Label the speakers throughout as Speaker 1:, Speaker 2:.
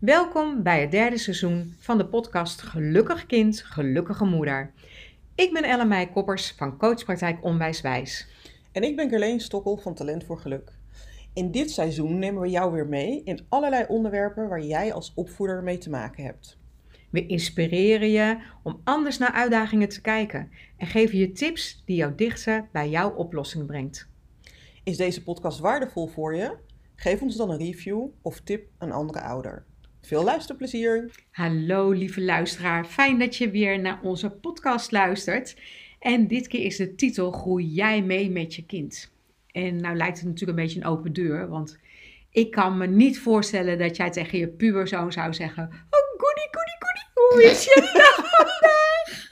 Speaker 1: Welkom bij het derde seizoen van de podcast Gelukkig Kind, Gelukkige Moeder. Ik ben Ellen Koppers van Coachpraktijk Onwijswijs.
Speaker 2: En ik ben Gerleen Stokkel van Talent voor Geluk. In dit seizoen nemen we jou weer mee in allerlei onderwerpen waar jij als opvoeder mee te maken hebt.
Speaker 1: We inspireren je om anders naar uitdagingen te kijken en geven je tips die jou dichter bij jouw oplossing brengt.
Speaker 2: Is deze podcast waardevol voor je? Geef ons dan een review of tip een andere ouder. Veel luisterplezier.
Speaker 1: Hallo lieve luisteraar, fijn dat je weer naar onze podcast luistert. En dit keer is de titel Groei jij mee met je kind. En nou lijkt het natuurlijk een beetje een open deur, want ik kan me niet voorstellen dat jij tegen je puberzoon zou zeggen: hoe is je dag vandaag?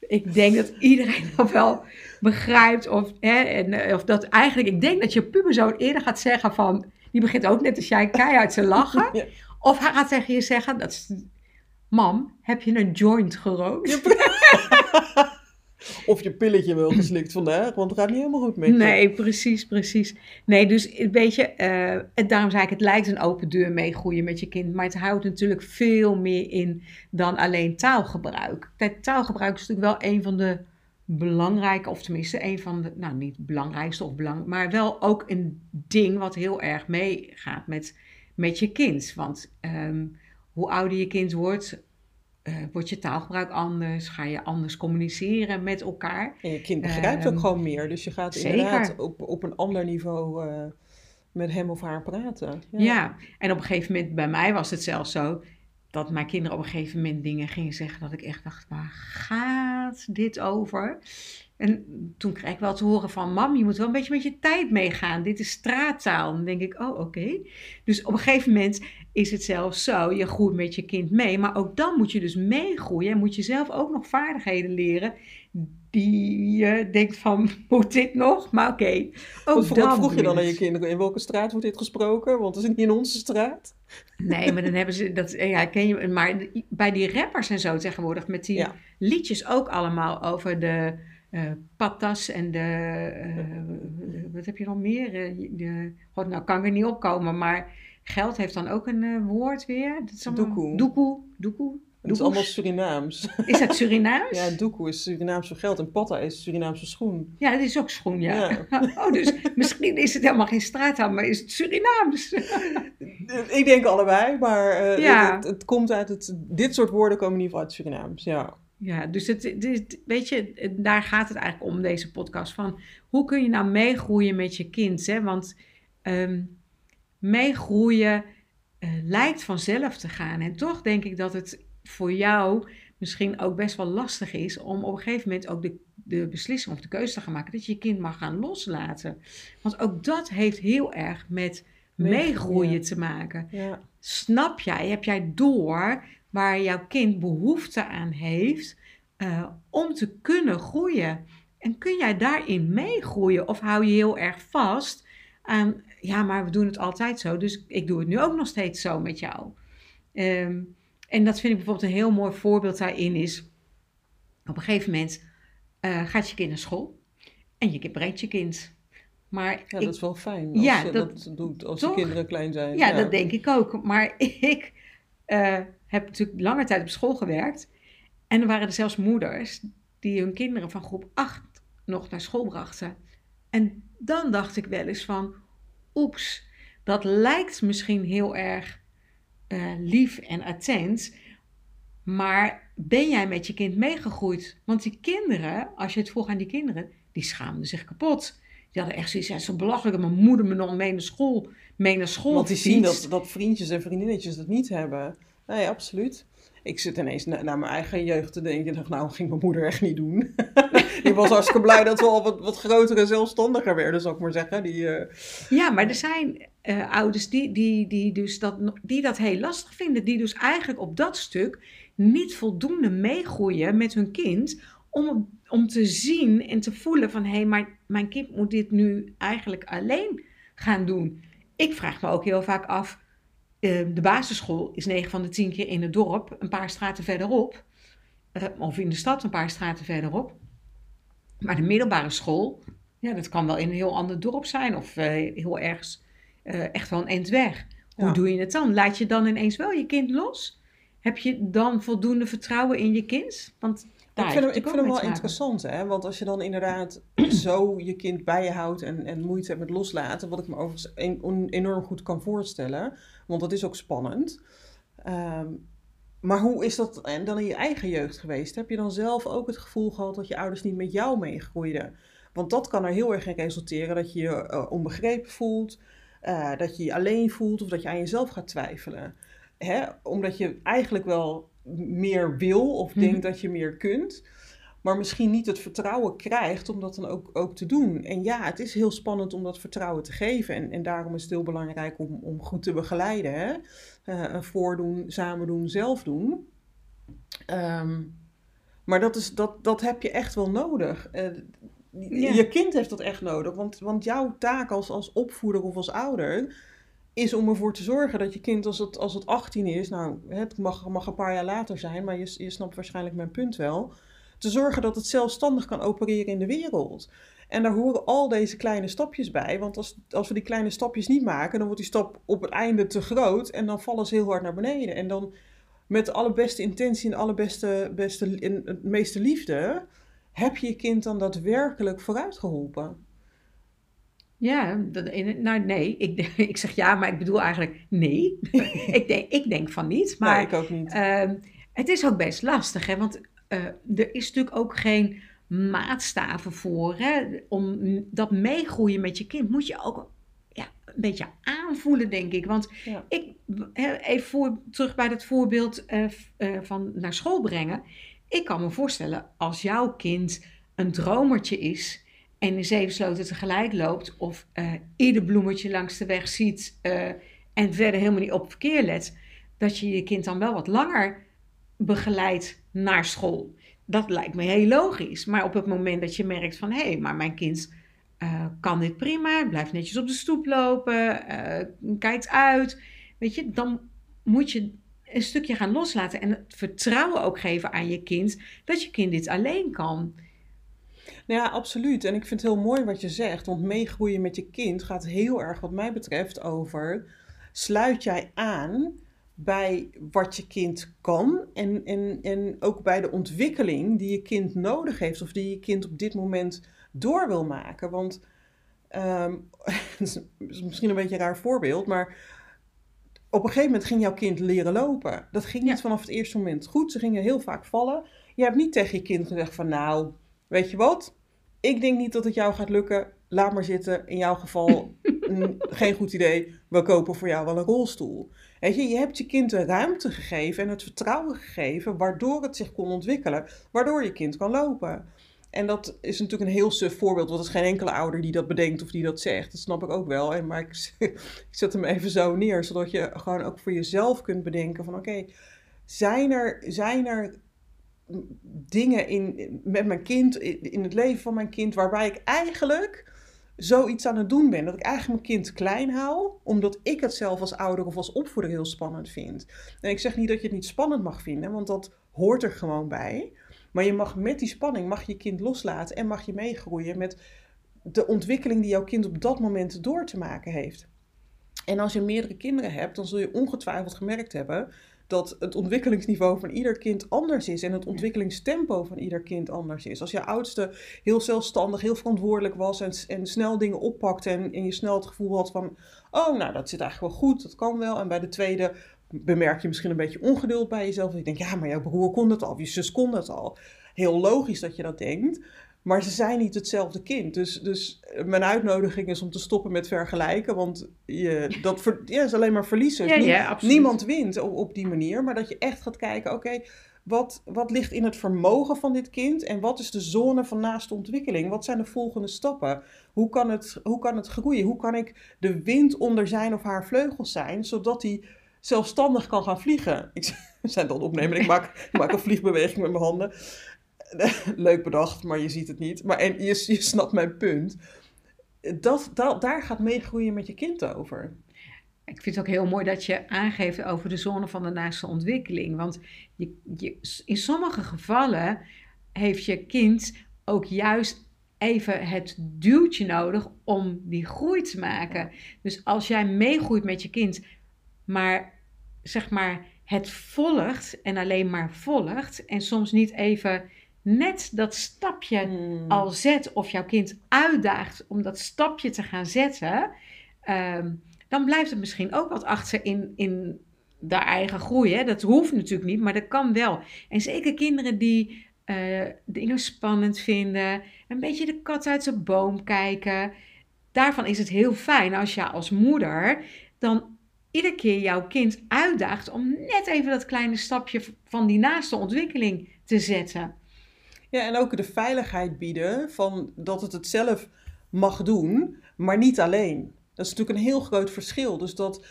Speaker 1: ik denk dat iedereen dat wel begrijpt. Of, hè, en, eh, of dat eigenlijk, ik denk dat je puberzoon eerder gaat zeggen van, die begint ook net als jij keihard te lachen. Of hij gaat tegen je zeggen, dat is, mam, heb je een joint gerookt?
Speaker 2: of je pilletje wel geslikt vandaag, want het gaat niet helemaal goed met.
Speaker 1: Nee, precies, precies. Nee, dus weet je, uh, daarom zei ik, het lijkt een open deur meegroeien met je kind, maar het houdt natuurlijk veel meer in dan alleen taalgebruik. Taalgebruik is natuurlijk wel een van de belangrijke, of tenminste een van de, nou niet belangrijkste of belang, maar wel ook een ding wat heel erg meegaat met, met je kind. Want um, hoe ouder je kind wordt, uh, wordt je taalgebruik anders, ga je anders communiceren met elkaar.
Speaker 2: En je kind begrijpt ook ehm, gewoon meer, dus je gaat zeker. inderdaad op, op een ander niveau uh, met hem of haar praten.
Speaker 1: Ja. ja, en op een gegeven moment, bij mij was het zelfs zo, dat mijn kinderen op een gegeven moment dingen gingen zeggen dat ik echt dacht, waar gaat dit over? En toen kreeg ik wel te horen van, mam, je moet wel een beetje met je tijd meegaan. Dit is straattaal. Dan denk ik, oh, oké. Dus op een gegeven moment is het zelfs zo, je groeit met je kind mee. Maar ook dan moet je dus meegroeien en moet je zelf ook nog vaardigheden leren die je denkt van, moet dit nog? Maar oké. Okay,
Speaker 2: wat vroeg je dan aan je kinderen? In welke straat wordt dit gesproken? Want het is niet in onze straat.
Speaker 1: Nee, maar dan hebben ze dat. Ja, ken je. Maar bij die rappers en zo tegenwoordig met die liedjes ook allemaal over de uh, patas en de. Uh, wat heb je nog meer? Uh, de, God, nou kan ik er niet opkomen, maar geld heeft dan ook een woord weer.
Speaker 2: Dat is allemaal, doekoe.
Speaker 1: Doekoe. Doekoe.
Speaker 2: Het is allemaal Surinaams.
Speaker 1: Is dat Surinaams?
Speaker 2: ja, doekoe is Surinaams voor geld en patta is Surinaamse schoen.
Speaker 1: Ja, dat is ook schoen, ja. oh, dus misschien is het helemaal geen straattaal, maar is het Surinaams?
Speaker 2: ik denk allebei, maar uh, het, het, komt uit het... Dit soort woorden komen in ieder geval uit Surinaams, ja.
Speaker 1: Ja, dus het, dit, weet je, daar gaat het eigenlijk om, deze podcast. Van hoe kun je nou meegroeien met je kind? Hè? Want um, meegroeien uh, lijkt vanzelf te gaan. En toch denk ik dat het voor jou misschien ook best wel lastig is om op een gegeven moment ook de, de beslissing of de keuze te gaan maken dat je je kind mag gaan loslaten. Want ook dat heeft heel erg met meegroeien te maken. Ja. Snap jij, heb jij door waar jouw kind behoefte aan heeft uh, om te kunnen groeien? En kun jij daarin meegroeien of hou je heel erg vast aan, ja, maar we doen het altijd zo, dus ik doe het nu ook nog steeds zo met jou. Um, en dat vind ik bijvoorbeeld een heel mooi voorbeeld daarin is, op een gegeven moment uh, gaat je kind naar school en je brengt je kind. Maar
Speaker 2: ja, dat is wel fijn als ja, je dat, doet als de kinderen klein zijn.
Speaker 1: Ja, dat denk ik ook. Maar ik uh, heb natuurlijk lange tijd op school gewerkt. En er waren er zelfs moeders die hun kinderen van groep 8 nog naar school brachten. En dan dacht ik wel eens van, oeps, dat lijkt misschien heel erg uh, lief en attent. Maar ben jij met je kind meegegroeid? Want die kinderen, als je het vroeg aan die kinderen, die schaamden zich kapot. Die hadden echt zoiets, ja, zo belachelijk. Mijn moeder me nog mee naar school, mee naar school
Speaker 2: Want die zien dat, dat vriendjes en vriendinnetjes dat niet hebben. Nee, absoluut. Ik zit ineens naar mijn eigen jeugd te denken. Dacht, nou, ging mijn moeder echt niet doen. die was hartstikke blij dat we al wat, wat groter en zelfstandiger werden, zou ik maar zeggen. Die, uh...
Speaker 1: Ja, maar er zijn uh, ouders die, die, die, dus dat, die dat heel lastig vinden. Die dus eigenlijk op dat stuk niet voldoende meegroeien met hun kind. Om, om te zien en te voelen van... hé, hey, maar mijn kind moet dit nu eigenlijk alleen gaan doen. Ik vraag me ook heel vaak af... Uh, de basisschool is 9 van de 10 keer in het dorp, een paar straten verderop. of in de stad, een paar straten verderop. Maar de middelbare school, ja, dat kan wel in een heel ander dorp zijn of eh, heel ergens eh, echt wel een eind weg. Hoe
Speaker 2: Ja.
Speaker 1: doe je het dan? Laat je dan ineens wel je kind los? Heb je dan voldoende vertrouwen in je kind? Want
Speaker 2: ik vind hem,
Speaker 1: het
Speaker 2: ik vind hem wel interessant, hè? Want als je dan inderdaad zo je kind bij je houdt en, en moeite hebt met loslaten, wat ik me overigens een- enorm goed kan voorstellen, want dat is ook spannend. Ehm, maar hoe is dat en dan in je eigen jeugd geweest? Heb je dan zelf ook het gevoel gehad dat je ouders niet met jou meegroeiden? Want dat kan er heel erg in resulteren dat je je eh, onbegrepen voelt, eh, dat je je alleen voelt of dat je aan jezelf gaat twijfelen. Hè? Omdat je eigenlijk wel meer wil of
Speaker 1: Mhm.
Speaker 2: denkt dat je meer kunt, maar misschien niet het vertrouwen krijgt om dat dan ook, ook te doen. En ja, het is heel spannend om dat vertrouwen te geven. En, en daarom is het heel belangrijk om, om goed te begeleiden. Hè? Eh, voordoen, samen doen, zelf doen. Ehm, maar dat, is, dat, dat heb je echt wel nodig. Eh,
Speaker 1: Ja.
Speaker 2: Je kind heeft dat echt nodig. Want, want jouw taak als, als opvoeder of als ouder is om ervoor te zorgen dat je kind als het, als het 18 is, nou het mag, mag een paar jaar later zijn, maar je, je snapt waarschijnlijk mijn punt wel, te zorgen dat het zelfstandig kan opereren in de wereld. En daar horen al deze kleine stapjes bij, want als, als we die kleine stapjes niet maken, dan wordt die stap op het einde te groot en dan vallen ze heel hard naar beneden. En dan met de allerbeste intentie en allerbeste beste, en het meeste liefde, heb je je kind dan daadwerkelijk vooruit geholpen.
Speaker 1: Ja, dat, in- nou nee, ik, ik zeg ja, maar ik bedoel eigenlijk nee. ik, denk, ik denk van niet, maar
Speaker 2: Maar ik ook niet.
Speaker 1: Ehm, het is ook best lastig, hè? want eh, er is natuurlijk ook geen maatstaven voor. Hè? Om dat meegroeien met je kind moet je ook ja, een beetje aanvoelen, denk ik. Want
Speaker 2: Ja.
Speaker 1: ik, even voor, terug bij dat voorbeeld eh, eh, van naar school brengen. Ik kan me voorstellen, als jouw kind een dromertje is en in zeven sloten tegelijk loopt, of eh, ieder bloemetje langs de weg ziet eh, en verder helemaal niet op verkeer let, dat je je kind dan wel wat langer begeleidt naar school. Dat lijkt me heel logisch. Maar op het moment dat je merkt van hé, hey, maar mijn kind eh, kan dit prima, blijft netjes op de stoep lopen, kijkt uit, weet je, dan moet je een stukje gaan loslaten en het vertrouwen ook geven aan je kind dat je kind dit alleen kan.
Speaker 2: Nou ja, absoluut. En ik vind het heel mooi wat je zegt, want meegroeien met je kind gaat heel erg, wat mij betreft, over sluit jij aan bij wat je kind kan en, en, en ook bij de ontwikkeling die je kind nodig heeft of die je kind op dit moment door wil maken. Want het is misschien een beetje een raar voorbeeld, maar op een gegeven moment ging jouw kind leren lopen. Dat ging niet
Speaker 1: Ja.
Speaker 2: vanaf het eerste moment goed. Ze gingen heel vaak vallen. Je hebt niet tegen je kind gezegd van nou, weet je wat? Ik denk niet dat het jou gaat lukken. Laat maar zitten. In jouw geval mm, geen goed idee. We kopen voor jou wel een rolstoel. Weet je, je hebt je kind de ruimte gegeven en het vertrouwen gegeven waardoor het zich kon ontwikkelen. Waardoor je kind kan lopen. En dat is natuurlijk een heel suf voorbeeld, want er is geen enkele ouder die dat bedenkt of die dat zegt. Dat snap ik ook wel. En, maar ik, ik zet hem even zo neer, zodat je gewoon ook voor jezelf kunt bedenken van oké, zijn, er, zijn er dingen in, met mijn kind, in, het leven van mijn kind, waarbij ik eigenlijk zoiets aan het doen ben. Dat ik eigenlijk mijn kind klein hou, omdat ik het zelf als ouder of als opvoeder heel spannend vind. En ik zeg niet dat je het niet spannend mag vinden, want dat hoort er gewoon bij. Maar je mag met die spanning mag je kind loslaten en mag je meegroeien met de ontwikkeling die jouw kind op dat moment door te maken heeft. En als je meerdere kinderen hebt, dan zul je ongetwijfeld gemerkt hebben dat het ontwikkelingsniveau van ieder kind anders is en het ontwikkelingstempo van ieder kind anders is. Als je oudste heel zelfstandig, heel verantwoordelijk was en, en snel dingen oppakte en, en je snel het gevoel had van, oh nou dat zit eigenlijk wel goed, dat kan wel. En bij de tweede bemerk je misschien een beetje ongeduld bij jezelf. Je denkt, ja maar jouw broer kon dat al, of je zus kon dat al. Heel logisch dat je dat denkt. Maar ze zijn niet hetzelfde kind. Dus, dus mijn uitnodiging is om te stoppen met vergelijken. Want je, dat ver- ja, is alleen maar verliezen.
Speaker 1: Ja, ja.
Speaker 2: Niemand wint op, op die manier. Maar dat je echt gaat kijken, oké, wat, wat ligt in het vermogen van dit kind? En wat is de zone van naaste ontwikkeling? Wat zijn de volgende stappen? Hoe kan het, hoe kan het groeien? Hoe kan ik de wind onder zijn of haar vleugels zijn? Zodat hij zelfstandig kan gaan vliegen. Ik zijn dat opnemen. Ik maak, ik maak een vliegbeweging met mijn handen. Leuk bedacht, maar je ziet het niet. Maar en je, je snapt mijn punt. Dat, dat, daar gaat meegroeien met je kind over.
Speaker 1: Ik vind het ook heel mooi dat je aangeeft over de zone van de naaste ontwikkeling. Want je, je, in sommige gevallen heeft je kind ook juist even het duwtje nodig om die groei te maken. Dus als jij meegroeit met je kind, maar zeg maar het volgt en alleen maar volgt en soms niet even net dat stapje
Speaker 2: Hmm.
Speaker 1: al zet of jouw kind uitdaagt om dat stapje te gaan zetten, ehm, dan blijft het misschien ook wat achter in, in de eigen groei. Hè? Dat hoeft natuurlijk niet, maar dat kan wel. En zeker kinderen die eh, dingen spannend vinden, een beetje de kat uit de boom kijken. Daarvan is het heel fijn als je als moeder dan iedere keer jouw kind uitdaagt om net even dat kleine stapje van die naaste ontwikkeling te zetten.
Speaker 2: Ja, en ook de veiligheid bieden van dat het het zelf mag doen, maar niet alleen. Dat is natuurlijk een heel groot verschil. Dus dat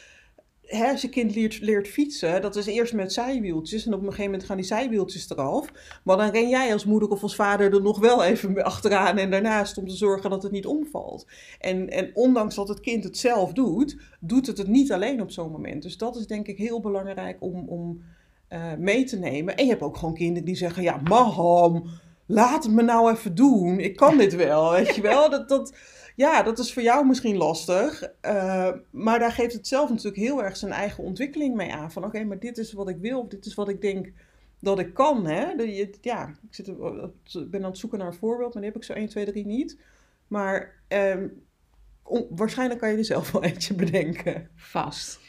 Speaker 2: hè, als je kind leert, leert fietsen, dat is eerst met zijwieltjes en op een gegeven moment gaan die zijwieltjes eraf. Maar dan ren jij als moeder of als vader er nog wel even achteraan en daarnaast om te zorgen dat het niet omvalt. En, en ondanks dat het kind het zelf doet, doet het het niet alleen op zo'n moment. Dus dat is denk ik heel belangrijk om, om eh, mee te nemen. En je hebt ook gewoon kinderen die zeggen, ja, mam, laat het me nou even doen. Ik kan dit wel, weet je wel. Dat, dat, ja, dat is voor jou misschien lastig. eh, maar daar geeft het zelf natuurlijk heel erg zijn eigen ontwikkeling mee aan. Van oké, maar dit is wat ik wil. Of dit is wat ik denk dat ik kan. Hè? Dat je- Ja, ik zit, ik ben aan het zoeken naar een voorbeeld. Maar die heb ik zo 1, 2, 3 niet. Maar ehm, on- waarschijnlijk kan je er zelf wel eentje bedenken.
Speaker 1: vast.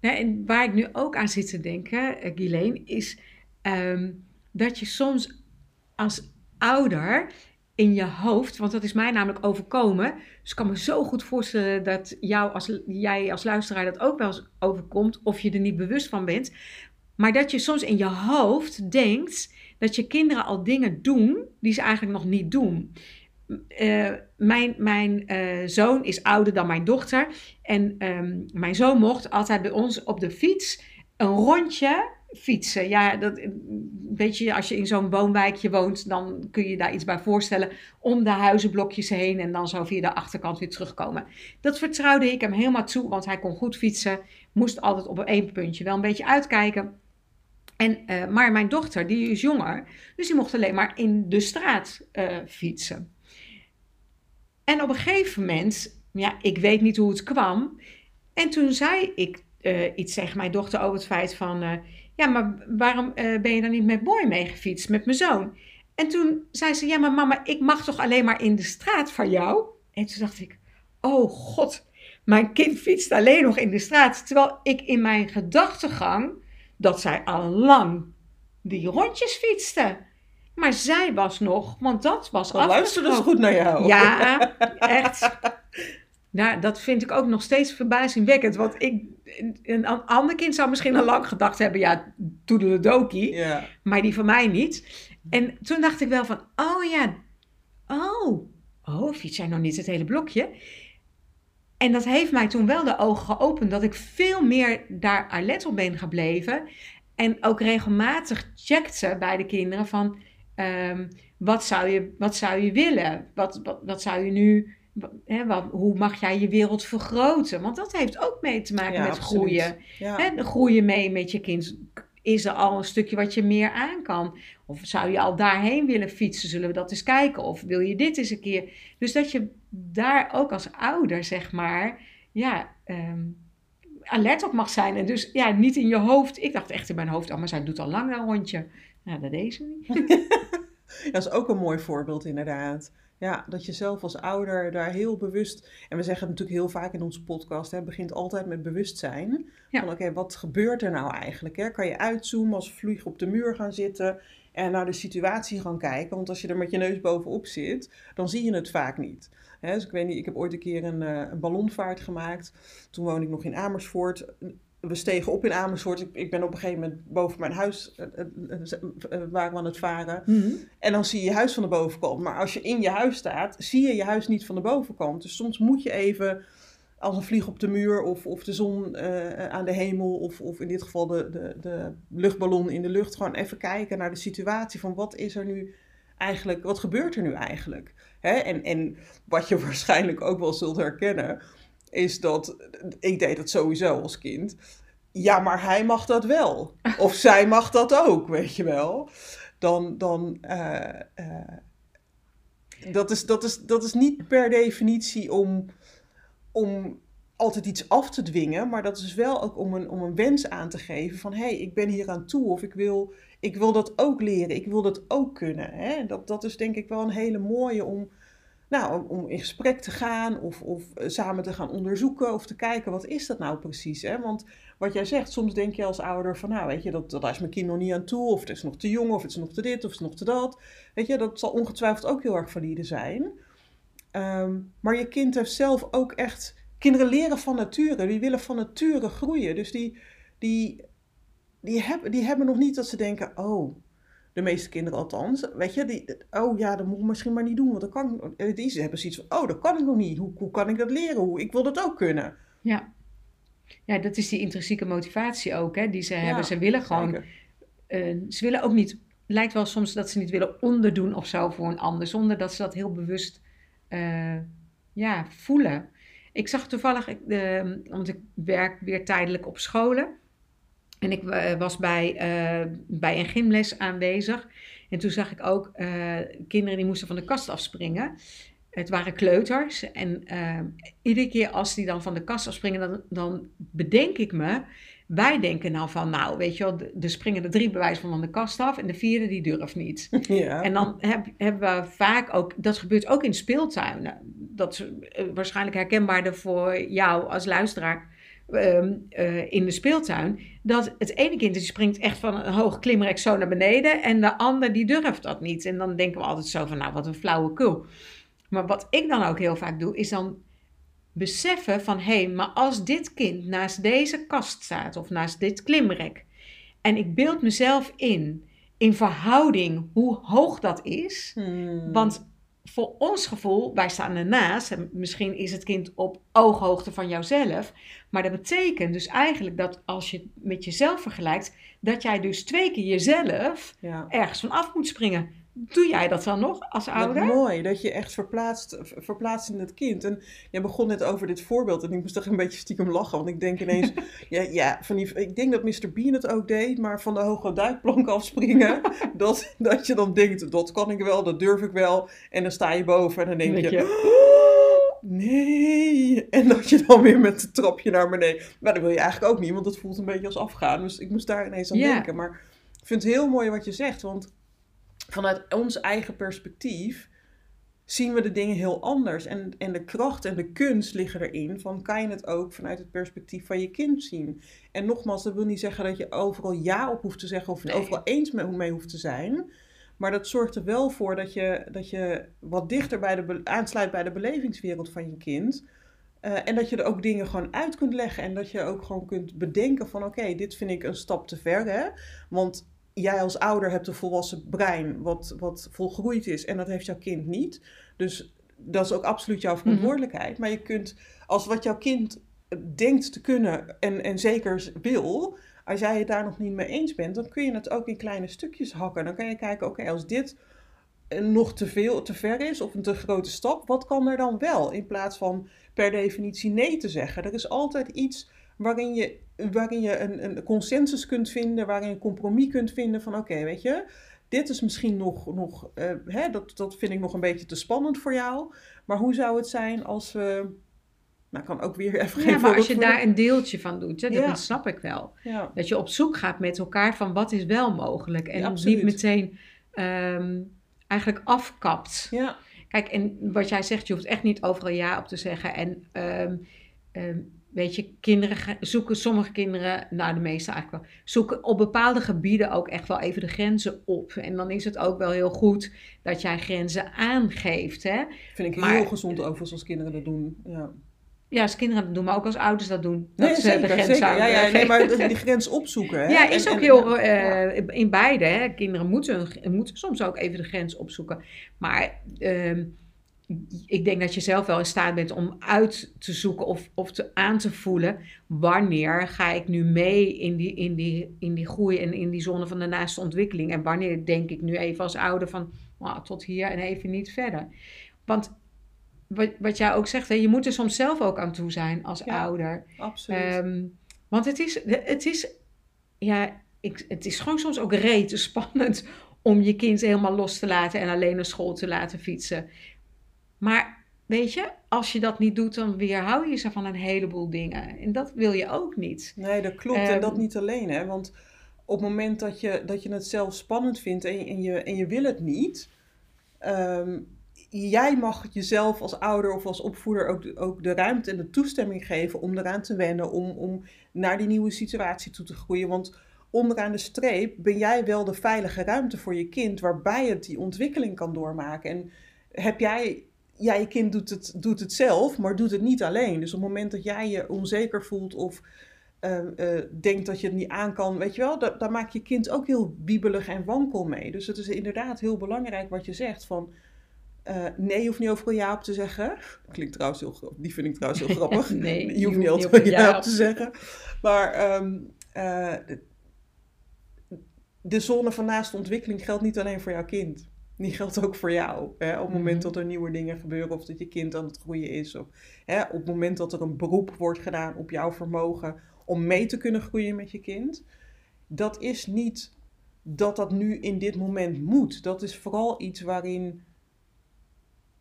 Speaker 1: En waar ik nu ook aan zit te denken, uh, Ghislaine, is ehm, dat je soms als ouder in je hoofd, want dat is mij namelijk overkomen, dus ik kan me zo goed voorstellen dat jou als, jij als luisteraar dat ook wel eens overkomt, of je er niet bewust van bent, maar dat je soms in je hoofd denkt dat je kinderen al dingen doen die ze eigenlijk nog niet doen. Uh, mijn mijn uh, zoon is ouder dan mijn dochter. En um, mijn zoon mocht altijd bij ons op de fiets een rondje fietsen. Ja, dat, weet je, als je in zo'n woonwijkje woont, dan kun je daar iets bij voorstellen. Om de huizenblokjes heen en dan zo via de achterkant weer terugkomen. Dat vertrouwde ik hem helemaal toe, want hij kon goed fietsen. Moest altijd op één puntje wel een beetje uitkijken. En, maar mijn dochter, die is jonger, dus die mocht alleen maar in de straat fietsen. En op een gegeven moment, ja, ik weet niet hoe het kwam. En toen zei ik uh, iets tegen mijn dochter over het feit van... Uh, ja, maar waarom uh, ben je dan niet met Boy meegefietst, met mijn zoon? En toen zei ze, ja, maar mama, ik mag toch alleen maar in de straat van jou? En toen dacht ik, oh god, mijn kind fietst alleen nog in de straat. Terwijl ik in mijn gedachtegang, dat zij al lang die rondjes fietste. Maar zij was nog, want dat was
Speaker 2: Wat luisterde ze goed naar jou.
Speaker 1: Ja, echt. Nou, dat vind ik ook nog steeds verbazingwekkend. Want ik, een ander kind zou misschien al lang gedacht hebben, ja, toedeledokie.
Speaker 2: Ja.
Speaker 1: Maar die van mij niet. En toen dacht ik wel van, oh ja, oh, oh, fiets jij nog niet het hele blokje? En dat heeft mij toen wel de ogen geopend, dat ik veel meer daar alert op ben gebleven. En ook regelmatig checkte bij de kinderen van, um, wat, zou je, wat zou je willen? Wat, wat, wat zou je nu, wat, hoe mag jij je wereld vergroten? Want dat heeft ook mee te maken
Speaker 2: Ja,
Speaker 1: met
Speaker 2: absoluut.
Speaker 1: groeien.
Speaker 2: Ja.
Speaker 1: Groeien mee met je kind. Is er al een stukje wat je meer aan kan? Of zou je al daarheen willen fietsen? Zullen we dat eens kijken? Of wil je dit eens een keer? Dus dat je daar ook als ouder, zeg maar, ja, ehm, alert op mag zijn. En dus ja, niet in je hoofd. Ik dacht echt in mijn hoofd, oh, maar zij doet al lang een rondje. Nou, dat deed ze niet.
Speaker 2: Dat is ook een mooi voorbeeld, inderdaad. Ja, dat je zelf als ouder daar heel bewust. En we zeggen het natuurlijk heel vaak in onze podcast: hè, het begint altijd met bewustzijn.
Speaker 1: Ja.
Speaker 2: Van oké, wat gebeurt er nou eigenlijk? Hè? Kan je uitzoomen als vlieg op de muur gaan zitten en naar de situatie gaan kijken? Want als je er met je neus bovenop zit, dan zie je het vaak niet. Hè, dus ik weet niet, ik heb ooit een keer een, uh, een ballonvaart gemaakt. Toen woonde ik nog in Amersfoort we stegen op in Amersfoort. Ik, ik, ben op een gegeven moment boven mijn huis uh, uh, uh, waren we aan het varen.
Speaker 1: Mm -hmm.
Speaker 2: En dan zie je je huis van de bovenkant. Maar als je in je huis staat, zie je je huis niet van de bovenkant. Dus soms moet je even als een vlieg op de muur of, of de zon uh, aan de hemel of, of in dit geval de, de, de luchtballon in de lucht gewoon even kijken naar de situatie van wat is er nu eigenlijk, wat gebeurt er nu eigenlijk? Hè? En, en wat je waarschijnlijk ook wel zult herkennen, is dat, ik deed dat sowieso als kind, ja, maar hij mag dat wel. Of zij mag dat ook, weet je wel. Dan, dan, uh, uh, dat is, dat is, dat is niet per definitie om, om altijd iets af te dwingen, maar dat is wel ook om een, om een wens aan te geven van hé, hey, ik ben hier aan toe of ik wil, ik wil dat ook leren, ik wil dat ook kunnen. Hè? Dat, dat is denk ik wel een hele mooie om, nou, om, in gesprek te gaan of, of eh, samen te gaan onderzoeken of te kijken wat is dat nou precies. Hè? Want wat jij zegt, soms denk je als ouder van nou weet je, dat, dat is mijn kind nog niet aan toe of het is nog te jong of het is nog te dit of het is nog te dat. Weet je, dat zal ongetwijfeld ook heel erg valide zijn. Ehm, maar je kind heeft zelf ook echt kinderen leren van nature. Die willen van nature groeien. Dus die, die, die, hebben, die hebben nog niet dat ze denken: oh, de meeste kinderen althans. Weet je, die, oh ja, dat moet ik misschien maar niet doen. Want dat kan, die ze hebben zoiets van: oh, dat kan ik nog niet. Hoe, hoe kan ik dat leren? Hoe, ik wil dat ook kunnen.
Speaker 1: Ja. Ja, dat is die intrinsieke motivatie ook, hè, die ze hebben. Ze willen gewoon, uh, ze willen ook niet, lijkt wel soms dat ze niet willen onderdoen of zo voor een ander, zonder dat ze dat heel bewust uh, ja, voelen. Ik zag toevallig, uh, want ik werk weer tijdelijk op scholen. En ik uh, was bij, uh, bij een gymles aanwezig. En toen zag ik ook kinderen die moesten van de kast afspringen. Het waren kleuters. En iedere keer als die dan van de kast afspringen, dan, dan bedenk ik me. Wij denken nou van, nou weet je wel, er springen er drie bewijs van de kast af en de vierde die durft niet. Ja. En dan heb, hebben we vaak ook, dat gebeurt ook in speeltuinen dat is waarschijnlijk herkenbaarder voor jou als luisteraar uh, uh, in de speeltuin. Dat het ene kind die springt echt van een hoog klimrek zo naar beneden en de ander die durft dat niet. En dan denken we altijd zo van nou wat een flauwe kul. Maar wat ik dan ook heel vaak doe is dan beseffen van hé, hey, maar als dit kind naast deze kast staat of naast dit klimrek en ik beeld mezelf in in verhouding hoe hoog dat is. Hmm. Want voor ons gevoel, wij staan ernaast. Misschien is het kind op ooghoogte van jouzelf. Maar dat betekent dus eigenlijk dat als je het met jezelf vergelijkt, dat jij dus twee keer jezelf ergens van af moet springen. Doe jij dat dan nog als ouder?
Speaker 2: Wat mooi, dat je echt verplaatst, verplaatst in het kind. En jij begon net over dit voorbeeld en ik moest toch een beetje stiekem lachen. Want ik denk ineens, ja, ja van die, ik denk dat Mr. Bean het ook deed, maar van de hoge duikplank afspringen. dat, dat je dan denkt, dat kan ik wel, dat durf ik wel. En dan sta je boven en dan denk je, nee. En dat je dan weer met het trapje naar beneden. Maar dat wil je eigenlijk ook niet, want dat voelt een beetje als afgaan. Dus ik moest daar ineens aan denken. Maar ik vind het heel mooi wat je zegt, want vanuit ons eigen perspectief zien we de dingen heel anders. En, en de kracht en de kunst liggen erin van kan je het ook vanuit het perspectief van je kind zien. En nogmaals, dat wil niet zeggen dat je overal ja op hoeft te zeggen of je overal eens mee hoeft te zijn. Maar dat zorgt er wel voor dat je, dat je wat dichter bij de aansluit bij de belevingswereld van je kind. Uh, en dat je er ook dingen gewoon uit kunt leggen. En dat je ook gewoon kunt bedenken van oké, dit vind ik een stap te ver. Hè? Want jij als ouder hebt een volwassen brein wat, wat volgroeid is en dat heeft jouw kind niet. Dus dat is ook absoluut jouw mhm. verantwoordelijkheid. Maar je kunt, als wat jouw kind denkt te kunnen en, en zeker wil, als jij het daar nog niet mee eens bent, dan kun je het ook in kleine stukjes hakken. Dan kan je kijken, oké, als dit nog te veel, te ver is of een te grote stap, wat kan er dan wel? In plaats van per definitie nee te zeggen. Er is altijd iets waarin je, waarin je een, een consensus kunt vinden, waarin je een compromis kunt vinden van oké, weet je, dit is misschien nog, nog uh, hè, dat, dat vind ik nog een beetje te spannend voor jou. Maar hoe zou het zijn als we, nou kan ook weer even
Speaker 1: geen Ja, maar als je daar een deeltje van doet, hè, dat snap ik wel. Ja. Dat je op zoek gaat met elkaar van wat is wel mogelijk. En niet meteen um, eigenlijk afkapt. Ja. Kijk, en wat jij zegt, je hoeft echt niet overal ja op te zeggen. En um, um, weet je, kinderen zoeken, sommige kinderen, nou de meeste eigenlijk wel, zoeken op bepaalde gebieden ook echt wel even de grenzen op. En dan is het ook wel heel goed dat jij grenzen aangeeft. Hè?
Speaker 2: Vind ik heel gezond overigens als kinderen dat doen. Ja.
Speaker 1: Ja, als kinderen dat doen, maar ook als ouders dat doen. Dat nee, ze zeker, de grens
Speaker 2: zeker. Ja, ja, nee, maar die grens opzoeken. Hè?
Speaker 1: Ja, is ook heel uh, in beide. Hè? Kinderen moeten, moeten soms ook even de grens opzoeken. Maar uh, ik denk dat je zelf wel in staat bent om uit te zoeken of, of te, aan te voelen wanneer ga ik nu mee in die, in, die, in die groei en in die zone van de naaste ontwikkeling. En wanneer denk ik nu even als ouder van oh, tot hier en even niet verder. Want wat, wat jij ook zegt, hè, je moet er soms zelf ook aan toe zijn als ouder.
Speaker 2: Absoluut. Um,
Speaker 1: want het is, het is, ja, ik, het is gewoon soms ook rete spannend om je kind helemaal los te laten en alleen naar school te laten fietsen. Maar weet je, als je dat niet doet, dan weerhou je ze van een heleboel dingen. En dat wil je ook niet.
Speaker 2: Nee, dat klopt. en dat
Speaker 1: Ehm,
Speaker 2: niet alleen, hè. Want op het moment dat je, dat je het zelf spannend vindt en, en, je, en je wil het niet... ehm, jij mag jezelf als ouder of als opvoeder ook, de- ook de ruimte en de toestemming geven om eraan te wennen, om, om naar die nieuwe situatie toe te groeien. Want onderaan de streep ben jij wel de veilige ruimte voor je kind, waarbij het die ontwikkeling kan doormaken. En heb jij, ja, je kind doet het, doet het zelf, maar doet het niet alleen. Dus op het moment dat jij je onzeker voelt of eh, eh, denkt dat je het niet aan kan, weet je wel, da- daar maakt je kind ook heel wiebelig en wankel mee. Dus het is inderdaad heel belangrijk wat je zegt van eh, nee, je hoeft niet overal ja op te zeggen. Klinkt trouwens heel grappig. Die vind ik trouwens heel grappig.
Speaker 1: Nee,
Speaker 2: je hoeft niet
Speaker 1: overal
Speaker 2: ja op te zeggen. Maar ehm, eh, de, de zone van naaste ontwikkeling geldt niet alleen voor jouw kind. Die geldt ook voor jou. Hè? Op het moment
Speaker 1: Mhm.
Speaker 2: dat er nieuwe dingen gebeuren of dat je kind aan het groeien is. Of hè, op het moment dat er een beroep wordt gedaan op jouw vermogen om mee te kunnen groeien met je kind. Dat is niet dat dat nu in dit moment moet. Dat is vooral iets waarin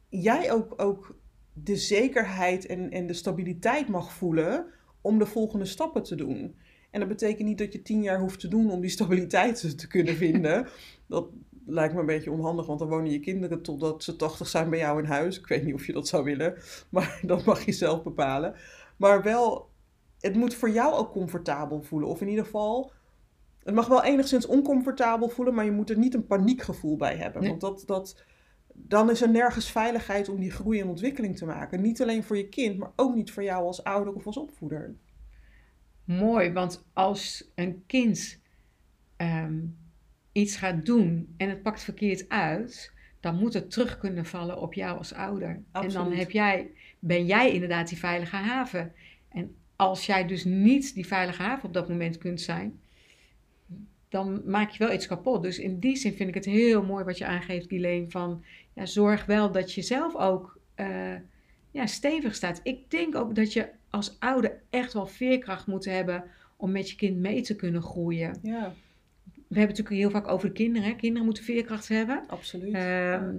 Speaker 2: jij ook, ook de zekerheid en, en de stabiliteit mag voelen om de volgende stappen te doen. En dat betekent niet dat je tien jaar hoeft te doen om die stabiliteit te kunnen vinden. Dat lijkt me een beetje onhandig, want dan wonen je kinderen totdat ze tachtig zijn bij jou in huis. Ik weet niet of je dat zou willen, maar dat mag je zelf bepalen. Maar wel, het moet voor jou ook comfortabel voelen. Of in ieder geval, het mag wel enigszins oncomfortabel voelen, maar je moet er niet een paniekgevoel bij hebben.
Speaker 1: Nee.
Speaker 2: Want dat, dat, dan is er nergens veiligheid om die groei en ontwikkeling te maken. Niet alleen voor je kind, maar ook niet voor jou als ouder of als opvoeder.
Speaker 1: Mooi, want als een kind ehm, iets gaat doen en het pakt verkeerd uit, dan moet het terug kunnen vallen op jou als ouder. En dan heb jij, ben jij inderdaad die veilige haven. En als jij dus niet die veilige haven op dat moment kunt zijn, dan maak je wel iets kapot. Dus in die zin vind ik het heel mooi wat je aangeeft, Guilaine, van ja, zorg wel dat je zelf ook eh, ja, stevig staat. Ik denk ook dat je als ouder echt wel veerkracht moet hebben om met je kind mee te kunnen groeien.
Speaker 2: Ja,
Speaker 1: We hebben het natuurlijk heel vaak over de kinderen. Hè? Kinderen moeten veerkracht hebben.
Speaker 2: absoluut.
Speaker 1: Ehm,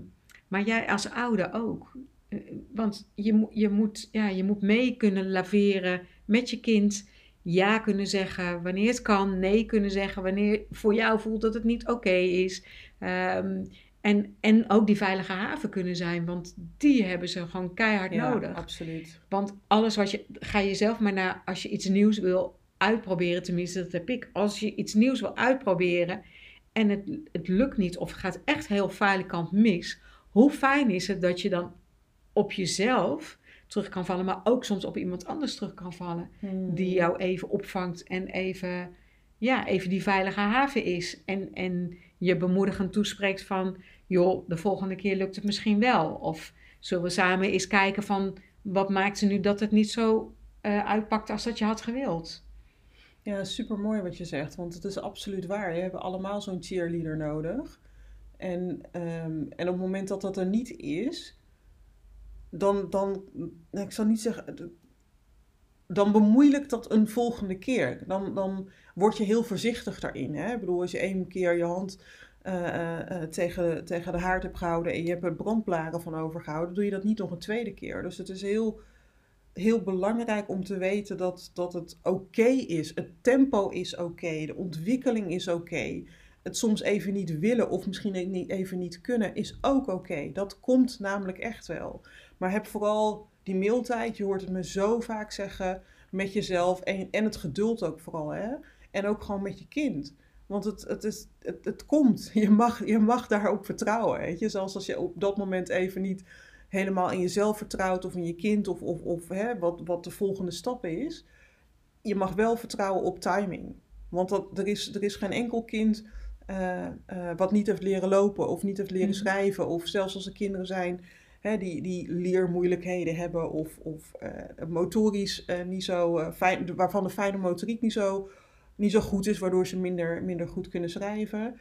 Speaker 1: maar jij als ouder ook. Eh, Want je, je, moet, ja, je moet mee kunnen laveren met je kind. Ja kunnen zeggen wanneer het kan. Nee kunnen zeggen wanneer voor jou voelt dat het niet oké is. Ehm, en, en ook die veilige haven kunnen zijn. Want die hebben ze gewoon keihard
Speaker 2: ja,
Speaker 1: nodig.
Speaker 2: absoluut.
Speaker 1: Want alles wat je. Ga je zelf maar naar. Als je iets nieuws wil uitproberen. Tenminste, dat heb ik. Als je iets nieuws wil uitproberen. En het, het lukt niet. Of het gaat echt heel falikant mis. Hoe fijn is het dat je dan op jezelf terug kan vallen. Maar ook soms op iemand anders terug kan vallen.
Speaker 2: Hmm.
Speaker 1: Die jou even opvangt. En even. Ja, even die veilige haven is. En, en je bemoedigend toespreekt van. Joh, de volgende keer lukt het misschien wel. Of zullen we samen eens kijken van wat maakte nu dat het niet zo eh, uitpakte als dat je had gewild?
Speaker 2: Ja, super mooi wat je zegt, want het is absoluut waar. Je hebt allemaal zo'n cheerleader nodig. En, ehm, en op het moment dat dat er niet is, dan, dan nou, ik zal niet zeggen, dan bemoeilijkt dat een volgende keer. Dan, dan word je heel voorzichtig daarin. Hè? Ik bedoel, als je één keer je hand eh, eh, eh, tegen, tegen de haard hebt gehouden en je hebt er brandblaren van overgehouden, doe je dat niet nog een tweede keer. Dus het is heel heel belangrijk om te weten dat, dat het oké is. Het tempo is oké. de ontwikkeling is oké. Het soms even niet willen of misschien even niet kunnen is ook oké. Dat komt namelijk echt wel. Maar heb vooral die mailtijd. Je hoort het me zo vaak zeggen met jezelf. En, en het geduld ook vooral. Hè? En ook gewoon met je kind. Want het, het, is, het, het komt. Je mag, je mag daarop vertrouwen. Weet je? Zelfs als je op dat moment even niet helemaal in jezelf vertrouwt of in je kind of, of, of hè, wat, wat de volgende stap is. Je mag wel vertrouwen op timing. Want dat, er, is, er is geen enkel kind eh, eh, wat niet heeft leren lopen of niet heeft leren
Speaker 1: Mhm.
Speaker 2: schrijven. Of zelfs als er kinderen zijn hè, die, die leermoeilijkheden hebben of, of eh, motorisch niet zo fijn, waarvan de fijne motoriek niet zo, niet zo goed is, waardoor ze minder, minder goed kunnen schrijven.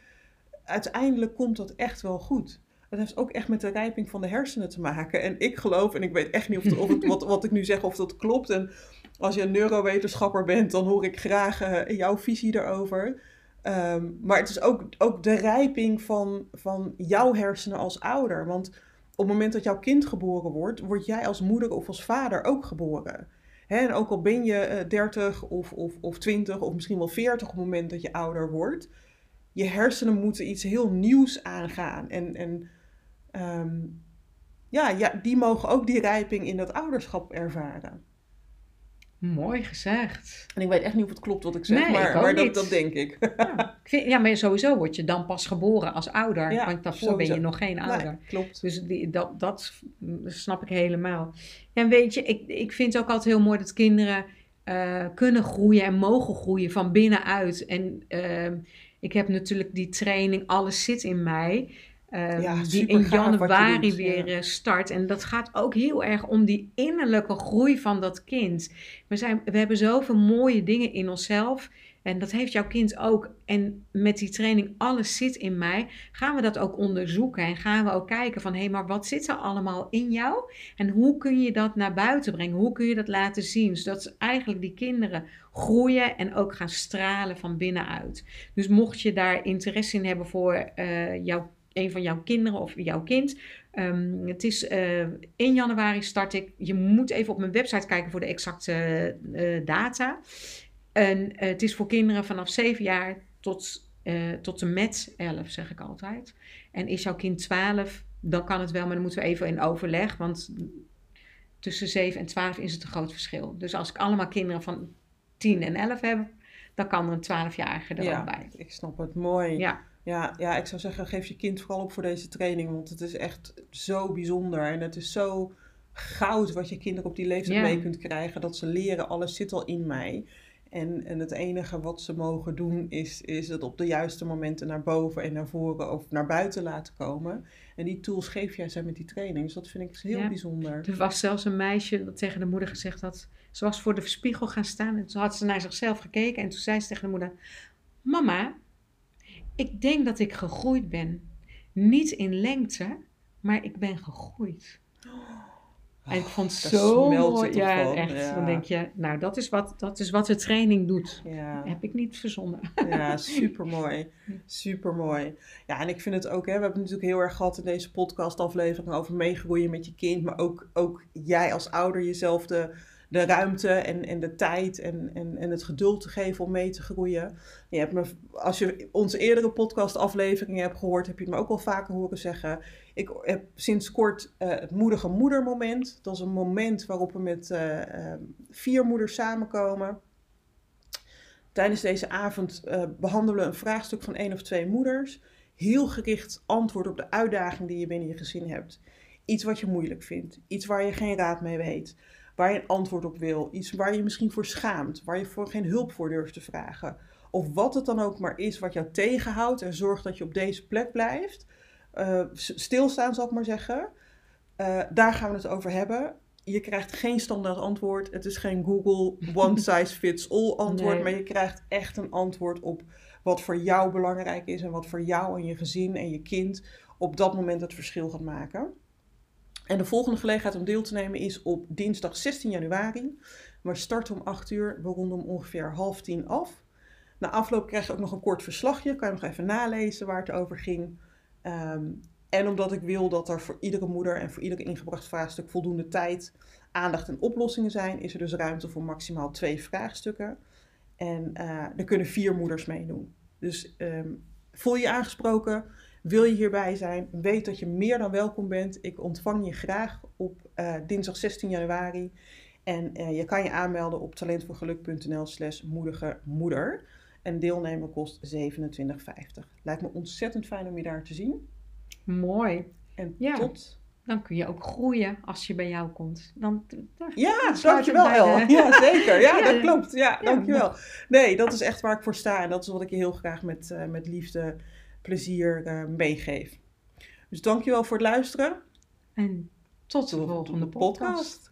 Speaker 2: Uiteindelijk komt dat echt wel goed. Dat heeft ook echt met de rijping van de hersenen te maken. En ik geloof, en ik weet echt niet of, wat, wat ik nu zeg, of dat klopt. En als je een neurowetenschapper bent, dan hoor ik graag eh, jouw visie daarover. Ehm, maar het is ook, ook de rijping van, van jouw hersenen als ouder. Want op het moment dat jouw kind geboren wordt, word jij als moeder of als vader ook geboren. En ook al ben je eh, 30 of, of, of 20 of misschien wel 40 op het moment dat je ouder wordt, je hersenen moeten iets heel nieuws aangaan. En, en ehm, ja, ja, die mogen ook die rijping in dat ouderschap ervaren.
Speaker 1: Mooi gezegd.
Speaker 2: En ik weet echt niet of het klopt wat ik zeg,
Speaker 1: Nee,
Speaker 2: maar,
Speaker 1: ik
Speaker 2: maar dat, denk ik.
Speaker 1: Ja, ik vind, ja, maar sowieso word je dan pas geboren als ouder.
Speaker 2: Ja,
Speaker 1: want daarvoor ben je nog geen ouder.
Speaker 2: Nee, klopt.
Speaker 1: Dus die, dat, dat snap ik helemaal. En weet je, ik, ik vind het ook altijd heel mooi dat kinderen eh, kunnen groeien en mogen groeien van binnenuit. En ehm, ik heb natuurlijk die training Alles zit in mij. Ehm,
Speaker 2: Ja,
Speaker 1: die in januari weer
Speaker 2: ja.
Speaker 1: eh, start. En dat gaat ook heel erg om die innerlijke groei van dat kind. We, zijn, we hebben zoveel mooie dingen in onszelf. En dat heeft jouw kind ook. En met die training Alles zit in mij, gaan we dat ook onderzoeken. En gaan we ook kijken van, hé, hey, maar wat zit er allemaal in jou? En hoe kun je dat naar buiten brengen? Hoe kun je dat laten zien? Zodat eigenlijk die kinderen groeien en ook gaan stralen van binnenuit. Dus mocht je daar interesse in hebben voor eh, jouw, een van jouw kinderen of jouw kind... ehm, het is eh 1 januari start ik. Je moet even op mijn website kijken voor de exacte eh, data. En eh, het is voor kinderen vanaf 7 jaar tot, tot en met 11, zeg ik altijd. En is jouw kind 12, dan kan het wel, maar dan moeten we even in overleg. Want tussen 7 en 12 is het een groot verschil. Dus als ik allemaal kinderen van 10 en 11 heb, dan kan er een 12-jarige er
Speaker 2: Ja,
Speaker 1: ook bij.
Speaker 2: ik snap het. Mooi.
Speaker 1: Ja,
Speaker 2: Ja, ja, ik zou zeggen, geef je kind vooral op voor deze training. Want het is echt zo bijzonder. En het is zo goud wat je kinderen op die leeftijd
Speaker 1: Ja.
Speaker 2: mee kunt krijgen. Dat ze leren, alles zit al in mij. En, en het enige wat ze mogen doen is, is het op de juiste momenten naar boven en naar voren of naar buiten laten komen. En die tools geef jij ze met die training. Dus dat vind ik heel
Speaker 1: Ja.
Speaker 2: bijzonder.
Speaker 1: er was zelfs een meisje dat tegen de moeder gezegd had... Ze was voor de spiegel gaan staan en toen had ze naar zichzelf gekeken. En toen zei ze tegen de moeder... Mama, ik denk dat ik gegroeid ben. Niet in lengte, maar ik ben gegroeid. En ik vond het
Speaker 2: Oh, daar
Speaker 1: zo mooi. Ja,
Speaker 2: van,
Speaker 1: echt.
Speaker 2: ja.
Speaker 1: Dan denk je, nou, dat is wat, dat is wat de training doet.
Speaker 2: Ja.
Speaker 1: Heb ik niet verzonnen.
Speaker 2: Ja, supermooi. Supermooi. Ja, en ik vind het ook, hè, we hebben het natuurlijk heel erg gehad in deze podcastaflevering over meegroeien met je kind, maar ook, ook jij als ouder jezelf de, de ruimte en, en de tijd en, en, en het geduld te geven om mee te groeien. Je hebt me, als je onze eerdere podcastafleveringen hebt gehoord, heb je me ook al vaker horen zeggen. Ik heb sinds kort eh, het moedige moedermoment. Dat is een moment waarop we met eh, eh, vier moeders samenkomen. Tijdens deze avond eh, behandelen we een vraagstuk van één of twee moeders. Heel gericht antwoord op de uitdaging die je binnen je gezin hebt. Iets wat je moeilijk vindt. Iets waar je geen raad mee weet. Waar je een antwoord op wil. Iets waar je misschien voor schaamt. Waar je voor geen hulp voor durft te vragen. Of wat het dan ook maar is wat jou tegenhoudt en zorgt dat je op deze plek blijft. Eh, stilstaan zal ik maar zeggen. Eh, daar gaan we het over hebben. Je krijgt geen standaard antwoord. Het is geen Google one size fits all antwoord.
Speaker 1: Nee.
Speaker 2: Maar je krijgt echt een antwoord op wat voor jou belangrijk is. En wat voor jou en je gezin en je kind op dat moment het verschil gaat maken. En de volgende gelegenheid om deel te nemen is op dinsdag 16 januari. We starten om 8 uur. We ronden om ongeveer half tien af. Na afloop krijg je ook nog een kort verslagje. Kan je nog even nalezen waar het over ging. Ehm, en omdat ik wil dat er voor iedere moeder en voor iedere ingebracht vraagstuk voldoende tijd, aandacht en oplossingen zijn, is er dus ruimte voor maximaal twee vraagstukken. En eh, er kunnen vier moeders meedoen. Dus ehm, voel je aangesproken? Wil je hierbij zijn? Weet dat je meer dan welkom bent. Ik ontvang je graag op eh, dinsdag 16 januari. En eh, je kan je aanmelden op talentvoorgeluk.nl slash moedige moeder. En deelnemen kost 27,50. Lijkt me ontzettend fijn om je daar te zien.
Speaker 1: Mooi.
Speaker 2: En
Speaker 1: Ja.
Speaker 2: tot...
Speaker 1: Dan kun je ook groeien als je bij jou komt. Dan, dan
Speaker 2: Ja, dankjewel El.
Speaker 1: de-
Speaker 2: Ja, zeker. Ja,
Speaker 1: Ja,
Speaker 2: dat klopt. Ja,
Speaker 1: ja.
Speaker 2: dankjewel. Nee, dat is echt waar ik voor sta. En dat is wat ik je heel graag met, eh, met liefde, plezier eh, meegeef. Dus dankjewel voor het luisteren.
Speaker 1: En tot de
Speaker 2: Tot
Speaker 1: volgende
Speaker 2: de
Speaker 1: podcast.
Speaker 2: podcast.